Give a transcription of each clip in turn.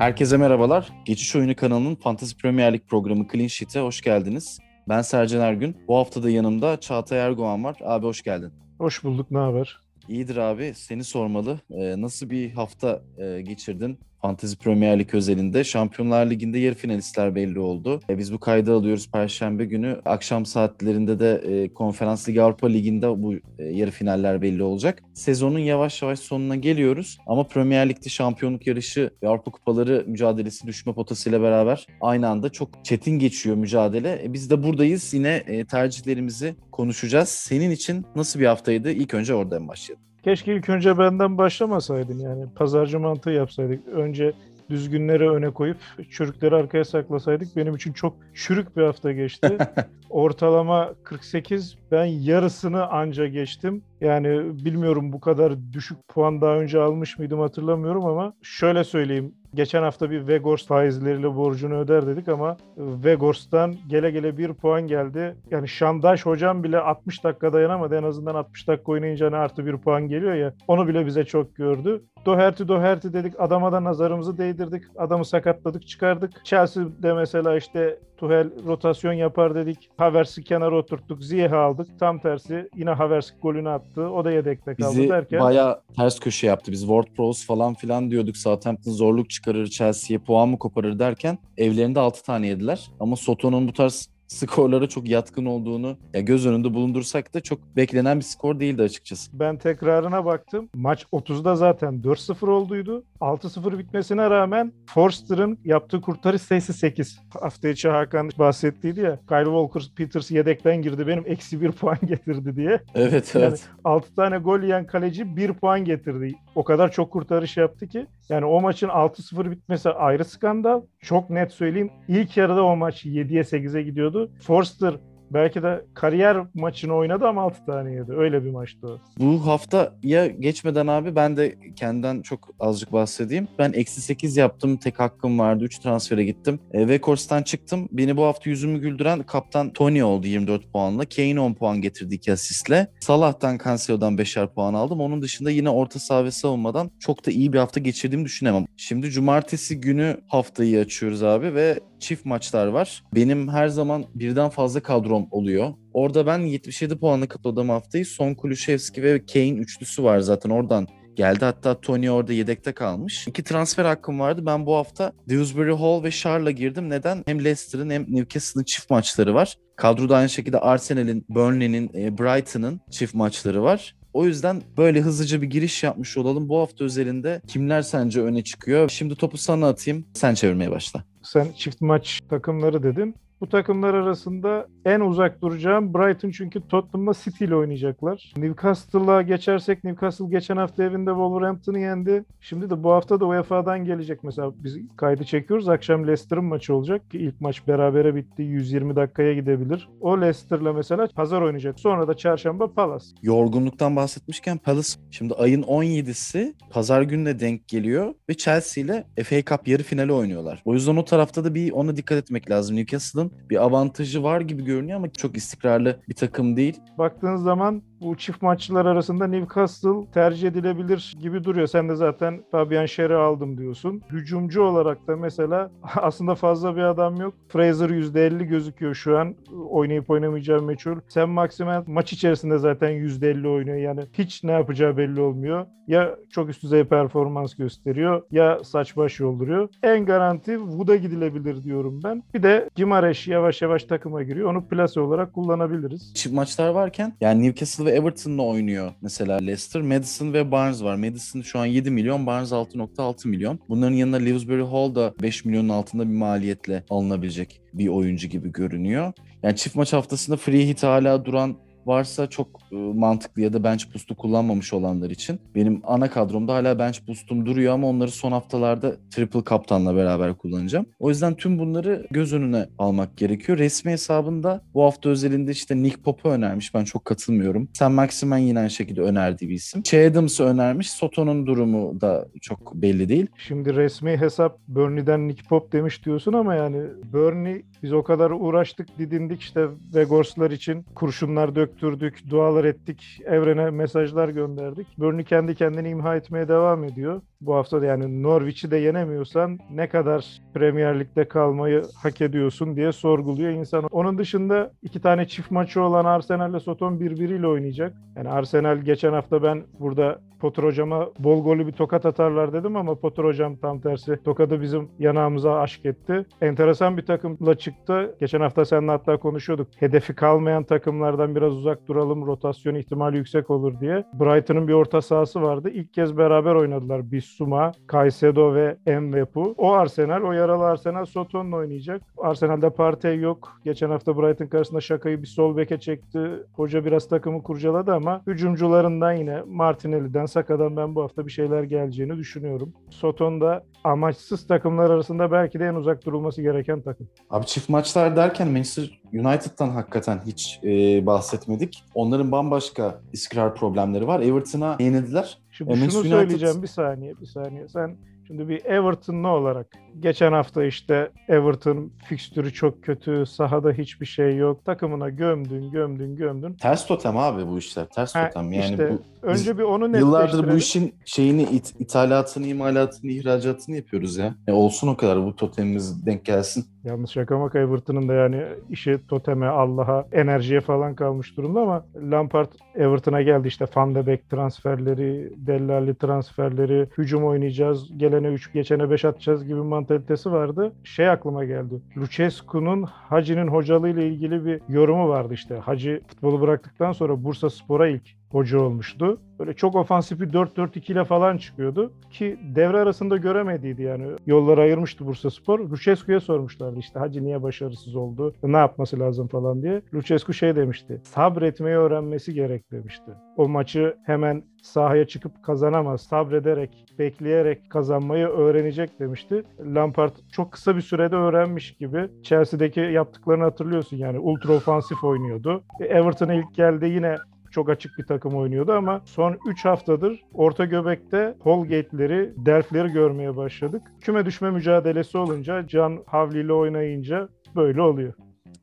Herkese merhabalar. Geçiş Oyunu kanalının Fantasy Premier Lig programı Clean Sheet'e hoş geldiniz. Ben Sercan Ergün. Bu hafta da yanımda Çağatay Erdoğan var. Abi hoş geldin. Hoş bulduk. Ne haber? İyidir abi. Seni sormalı. Ee, nasıl bir hafta e, geçirdin? Fantezi Premier Lig özelinde Şampiyonlar Ligi'nde yarı finalistler belli oldu. E, biz bu kaydı alıyoruz Perşembe günü. Akşam saatlerinde de e, Konferans Ligi Avrupa Ligi'nde bu e, yarı finaller belli olacak. Sezonun yavaş yavaş sonuna geliyoruz. Ama Premier Lig'de şampiyonluk yarışı ve Avrupa Kupaları mücadelesi düşme potasıyla beraber aynı anda çok çetin geçiyor mücadele. E, biz de buradayız. Yine e, tercihlerimizi konuşacağız. Senin için nasıl bir haftaydı? İlk önce oradan başlayalım. Keşke ilk önce benden başlamasaydın yani. Pazarcı mantığı yapsaydık. Önce düzgünleri öne koyup çürükleri arkaya saklasaydık benim için çok çürük bir hafta geçti. Ortalama 48 ben yarısını anca geçtim. Yani bilmiyorum bu kadar düşük puan daha önce almış mıydım hatırlamıyorum ama şöyle söyleyeyim. Geçen hafta bir Vegors faizleriyle borcunu öder dedik ama Vegors'tan gele gele bir puan geldi. Yani Şandaş hocam bile 60 dakika dayanamadı. En azından 60 dakika oynayınca hani artı bir puan geliyor ya. Onu bile bize çok gördü. Doherty Doherty dedik. Adama da nazarımızı değdirdik. Adamı sakatladık çıkardık. Chelsea'de mesela işte Tuhel rotasyon yapar dedik. Havertz'i kenara oturttuk. Ziyeh'i aldık. Tam tersi yine Havertz golünü attı. O da yedekte kaldı Bizi derken. baya ters köşe yaptı. Biz Ward Pros falan filan diyorduk. Southampton zorluk çıkarır, Chelsea'ye puan mı koparır derken evlerinde 6 tane yediler. Ama Soto'nun bu tarz skorlara çok yatkın olduğunu ya göz önünde bulundursak da çok beklenen bir skor değildi açıkçası. Ben tekrarına baktım. Maç 30'da zaten 4-0 olduydu. 6-0 bitmesine rağmen Forster'ın yaptığı kurtarış sayısı 8. Hafta içi Hakan bahsettiydi ya. Kyle Walker Peters yedekten girdi. Benim eksi 1 puan getirdi diye. Evet Yani evet. 6 tane gol yiyen kaleci 1 puan getirdi. O kadar çok kurtarış yaptı ki. Yani o maçın 6-0 bitmesi ayrı skandal. Çok net söyleyeyim. İlk yarıda o maç 7'ye 8'e gidiyordu. Forster belki de kariyer maçını oynadı ama 6 tane yedi. Öyle bir maçtı o. Bu hafta ya geçmeden abi ben de kendimden çok azıcık bahsedeyim. Ben eksi 8 yaptım. Tek hakkım vardı. 3 transfere gittim. E, Vekors'tan çıktım. Beni bu hafta yüzümü güldüren kaptan Tony oldu 24 puanla. Kane 10 puan getirdi 2 asistle. Salah'tan Cancelo'dan 5'er puan aldım. Onun dışında yine orta saha ve savunmadan çok da iyi bir hafta geçirdiğimi düşünemem. Şimdi cumartesi günü haftayı açıyoruz abi ve çift maçlar var. Benim her zaman birden fazla kadrom oluyor. Orada ben 77 puanla kapladığım haftayı Son Kulüşevski ve Kane üçlüsü var zaten oradan geldi. Hatta Tony orada yedekte kalmış. İki transfer hakkım vardı. Ben bu hafta Dewsbury Hall ve Charles'a girdim. Neden? Hem Leicester'ın hem Newcastle'ın çift maçları var. Kadroda aynı şekilde Arsenal'in, Burnley'nin, e, Brighton'ın çift maçları var. O yüzden böyle hızlıca bir giriş yapmış olalım. Bu hafta özelinde kimler sence öne çıkıyor? Şimdi topu sana atayım. Sen çevirmeye başla. Sen çift maç takımları dedin. Bu takımlar arasında en uzak duracağım Brighton çünkü Tottenham'la City ile oynayacaklar. Newcastle'a geçersek Newcastle geçen hafta evinde Wolverhampton'ı yendi. Şimdi de bu hafta da UEFA'dan gelecek. Mesela biz kaydı çekiyoruz. Akşam Leicester'ın maçı olacak ki ilk maç berabere bitti. 120 dakikaya gidebilir. O Leicester'la mesela pazar oynayacak. Sonra da çarşamba Palace. Yorgunluktan bahsetmişken Palace şimdi ayın 17'si pazar gününe denk geliyor ve Chelsea ile FA Cup yarı finali oynuyorlar. O yüzden o tarafta da bir ona dikkat etmek lazım. Newcastle'ın bir avantajı var gibi görünüyor ama çok istikrarlı bir takım değil. Baktığınız zaman bu çift maçlar arasında Newcastle tercih edilebilir gibi duruyor. Sen de zaten Fabian Scher'i aldım diyorsun. Hücumcu olarak da mesela aslında fazla bir adam yok. Fraser %50 gözüküyor şu an. Oynayıp oynamayacağı meçhul. Sam Maximen maç içerisinde zaten %50 oynuyor. Yani hiç ne yapacağı belli olmuyor. Ya çok üst düzey performans gösteriyor ya saç baş yolduruyor. En garanti Wood'a gidilebilir diyorum ben. Bir de Gimareş yavaş yavaş takıma giriyor. Onu plase olarak kullanabiliriz. Çift maçlar varken yani Newcastle ve Everton'la oynuyor mesela Leicester. Madison ve Barnes var. Madison şu an 7 milyon, Barnes 6.6 milyon. Bunların yanında Livsbury Hall da 5 milyonun altında bir maliyetle alınabilecek bir oyuncu gibi görünüyor. Yani çift maç haftasında free hit hala duran varsa çok e, mantıklı ya da bench boost'u kullanmamış olanlar için. Benim ana kadromda hala bench boost'um duruyor ama onları son haftalarda triple kaptanla beraber kullanacağım. O yüzden tüm bunları göz önüne almak gerekiyor. Resmi hesabında bu hafta özelinde işte Nick Pop'u önermiş. Ben çok katılmıyorum. Sam Maximen yine aynı şekilde önerdiği bir isim. Che Adams'ı önermiş. Soto'nun durumu da çok belli değil. Şimdi resmi hesap Burnley'den Nick Pop demiş diyorsun ama yani Burnley biz o kadar uğraştık, didindik işte Vegors'lar için kurşunlar dök öptürdük, dualar ettik, evrene mesajlar gönderdik. Burnley kendi kendini imha etmeye devam ediyor. Bu hafta da yani Norwich'i de yenemiyorsan ne kadar Premier Lig'de kalmayı hak ediyorsun diye sorguluyor insan. Onun dışında iki tane çift maçı olan Arsenal ile Soton birbiriyle oynayacak. Yani Arsenal geçen hafta ben burada Potter hocama bol golü bir tokat atarlar dedim ama Potter hocam tam tersi tokadı bizim yanağımıza aşk etti. Enteresan bir takımla çıktı. Geçen hafta seninle hatta konuşuyorduk. Hedefi kalmayan takımlardan biraz uzak duralım. Rotasyon ihtimali yüksek olur diye. Brighton'ın bir orta sahası vardı. İlk kez beraber oynadılar. Bissouma, Caicedo ve Mwepu. O Arsenal, o yaralı Arsenal Soton'la oynayacak. Arsenal'de Partey yok. Geçen hafta Brighton karşısında şakayı bir sol beke çekti. Hoca biraz takımı kurcaladı ama hücumcularından yine Martinelli'den, Saka'dan ben bu hafta bir şeyler geleceğini düşünüyorum. Soton da amaçsız takımlar arasında belki de en uzak durulması gereken takım. Abi çift maçlar derken Manchester United'dan hakikaten hiç e, bahsetmedik. Onların bambaşka iskrar problemleri var. Everton'a yenildiler. Şimdi şunu United... söyleyeceğim bir saniye, bir saniye. Sen Şimdi bir Everton'lu olarak geçen hafta işte Everton fikstürü çok kötü, sahada hiçbir şey yok. Takımına gömdün, gömdün, gömdün. Ters totem abi bu işler. Ters ha, totem. Yani işte, bu önce bir onu Yıllardır bu işin şeyini it, ithalatını, imalatını, ihracatını yapıyoruz ya. E olsun o kadar bu totemimiz denk gelsin. Yalnız şaka maka Everton'ın da yani işi toteme, Allah'a, enerjiye falan kalmış durumda ama Lampard Everton'a geldi işte Van de Beek transferleri, Dellali transferleri, hücum oynayacağız, gelene 3, geçene 5 atacağız gibi mantalitesi vardı. Şey aklıma geldi. Lucescu'nun Hacı'nın hocalığıyla ilgili bir yorumu vardı işte. Hacı futbolu bıraktıktan sonra Bursa Spor'a ilk hoca olmuştu. Böyle çok ofansif bir 4-4-2 ile falan çıkıyordu. Ki devre arasında göremediydi yani. Yolları ayırmıştı Bursa Spor. Lucescu'ya sormuşlardı işte Hacı niye başarısız oldu? Ne yapması lazım falan diye. Lucescu şey demişti. Sabretmeyi öğrenmesi gerek demişti. O maçı hemen sahaya çıkıp kazanamaz. Sabrederek, bekleyerek kazanmayı öğrenecek demişti. Lampard çok kısa bir sürede öğrenmiş gibi. Chelsea'deki yaptıklarını hatırlıyorsun yani ultra ofansif oynuyordu. E, Everton'a ilk geldi yine çok açık bir takım oynuyordu ama son 3 haftadır orta göbekte Holgate'leri, Delf'leri görmeye başladık. Küme düşme mücadelesi olunca Can Havli ile oynayınca böyle oluyor.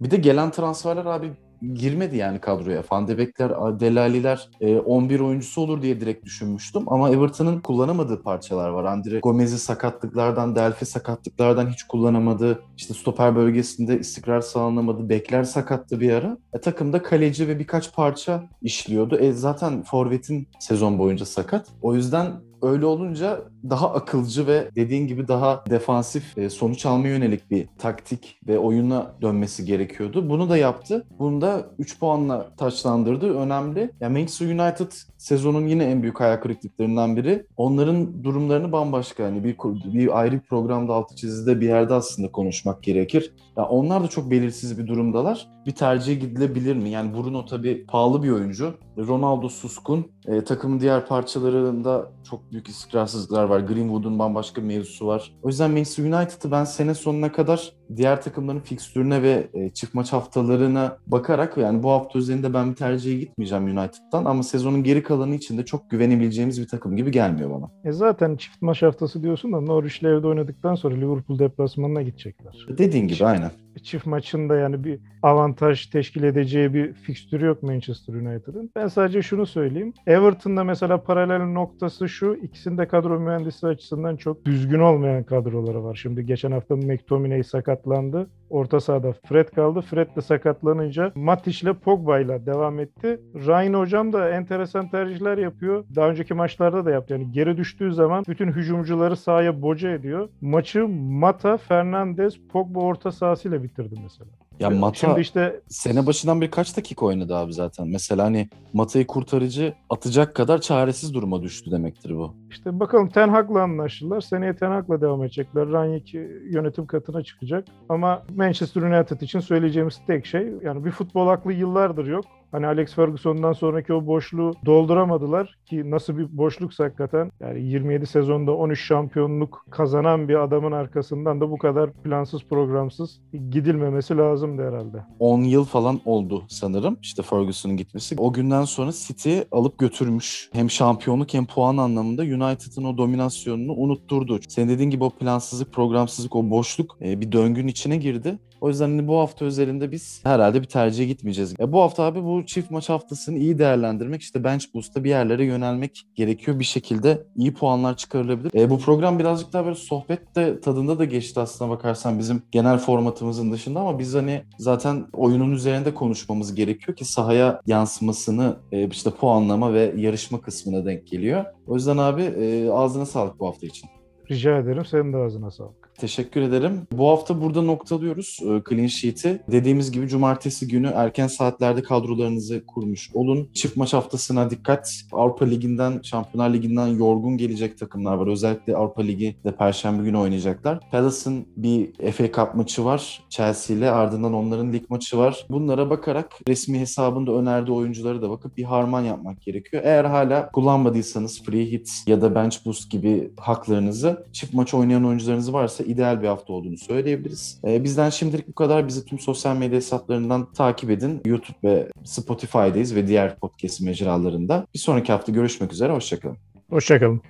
Bir de gelen transferler abi girmedi yani kadroya. Van de Beek'ler, Delaliler 11 e, oyuncusu olur diye direkt düşünmüştüm. Ama Everton'ın kullanamadığı parçalar var. Andre Gomez'i sakatlıklardan, Delphi sakatlıklardan hiç kullanamadı. İşte stoper bölgesinde istikrar sağlanamadı. Bekler sakattı bir ara. E, takımda kaleci ve birkaç parça işliyordu. E, zaten Forvet'in sezon boyunca sakat. O yüzden Öyle olunca daha akılcı ve dediğin gibi daha defansif e, sonuç alma yönelik bir taktik ve oyuna dönmesi gerekiyordu. Bunu da yaptı. Bunu da 3 puanla taçlandırdı. Önemli. Yani Manchester United sezonun yine en büyük hayal kırıklıklarından biri. Onların durumlarını bambaşka. Yani bir, bir ayrı bir programda altı çizide bir yerde aslında konuşmak gerekir. Ya onlar da çok belirsiz bir durumdalar. Bir tercih gidilebilir mi? Yani Bruno tabii pahalı bir oyuncu. Ronaldo suskun. E, takımın diğer parçalarında çok büyük istikrarsızlıklar var. Greenwood'un bambaşka bir mevzusu var. O yüzden Manchester United'ı ben sene sonuna kadar diğer takımların fikstürüne ve e, çift maç haftalarına bakarak yani bu hafta üzerinde ben bir tercihe gitmeyeceğim United'dan ama sezonun geri kalanı için de çok güvenebileceğimiz bir takım gibi gelmiyor bana. E zaten çift maç haftası diyorsun da Norwich'le evde oynadıktan sonra Liverpool deplasmanına gidecekler. Dediğin gibi aynen çift maçında yani bir avantaj teşkil edeceği bir fikstürü yok Manchester United'ın. Ben sadece şunu söyleyeyim. Everton'da mesela paralel noktası şu. ikisinde kadro mühendisi açısından çok düzgün olmayan kadroları var. Şimdi geçen hafta McTominay sakatlandı. Orta sahada Fred kaldı. Fred de sakatlanınca Matic ile Pogba ile devam etti. Ryan hocam da enteresan tercihler yapıyor. Daha önceki maçlarda da yaptı. Yani geri düştüğü zaman bütün hücumcuları sahaya boca ediyor. Maçı Mata, Fernandez, Pogba orta sahasıyla bitirdi mesela. Ya Mata Şimdi işte sene başından bir kaç dakika oynadı abi zaten. Mesela hani Mata'yı kurtarıcı atacak kadar çaresiz duruma düştü demektir bu. İşte bakalım Ten Hag'la anlaştılar. Seneye Ten Hag'la devam edecekler. Ranyik yönetim katına çıkacak. Ama Manchester United için söyleyeceğimiz tek şey yani bir futbol aklı yıllardır yok. Hani Alex Ferguson'dan sonraki o boşluğu dolduramadılar ki nasıl bir boşluksa hakikaten yani 27 sezonda 13 şampiyonluk kazanan bir adamın arkasından da bu kadar plansız programsız gidilmemesi lazımdı herhalde. 10 yıl falan oldu sanırım işte Ferguson'un gitmesi. O günden sonra City alıp götürmüş. Hem şampiyonluk hem puan anlamında United'ın o dominasyonunu unutturdu. Senin dediğin gibi o plansızlık, programsızlık, o boşluk e, bir döngünün içine girdi. O yüzden hani bu hafta özelinde biz herhalde bir tercihe gitmeyeceğiz. E, bu hafta abi bu çift maç haftasını iyi değerlendirmek işte bench boost'ta bir yerlere yönelmek gerekiyor. Bir şekilde iyi puanlar çıkarılabilir. E, bu program birazcık daha böyle sohbet de tadında da geçti aslına bakarsan bizim genel formatımızın dışında ama biz hani zaten oyunun üzerinde konuşmamız gerekiyor ki sahaya yansımasını e, işte puanlama ve yarışma kısmına denk geliyor. O yüzden abi e, ağzına sağlık bu hafta için. Rica ederim. Senin de ağzına sağlık. Teşekkür ederim. Bu hafta burada noktalıyoruz e, Clean Sheet'i. Dediğimiz gibi cumartesi günü erken saatlerde kadrolarınızı kurmuş olun. Çift maç haftasına dikkat. Avrupa Ligi'nden, Şampiyonlar Ligi'nden yorgun gelecek takımlar var. Özellikle Avrupa Ligi de Perşembe günü oynayacaklar. Palace'ın bir FA Cup maçı var Chelsea ile. Ardından onların lig maçı var. Bunlara bakarak resmi hesabında önerdiği oyuncuları da bakıp bir harman yapmak gerekiyor. Eğer hala kullanmadıysanız free hit ya da bench boost gibi haklarınızı çift maç oynayan oyuncularınız varsa ideal bir hafta olduğunu söyleyebiliriz. Ee, bizden şimdilik bu kadar. Bizi tüm sosyal medya hesaplarından takip edin. YouTube ve Spotify'dayız ve diğer podcast mecralarında. Bir sonraki hafta görüşmek üzere. Hoşçakalın. Hoşçakalın.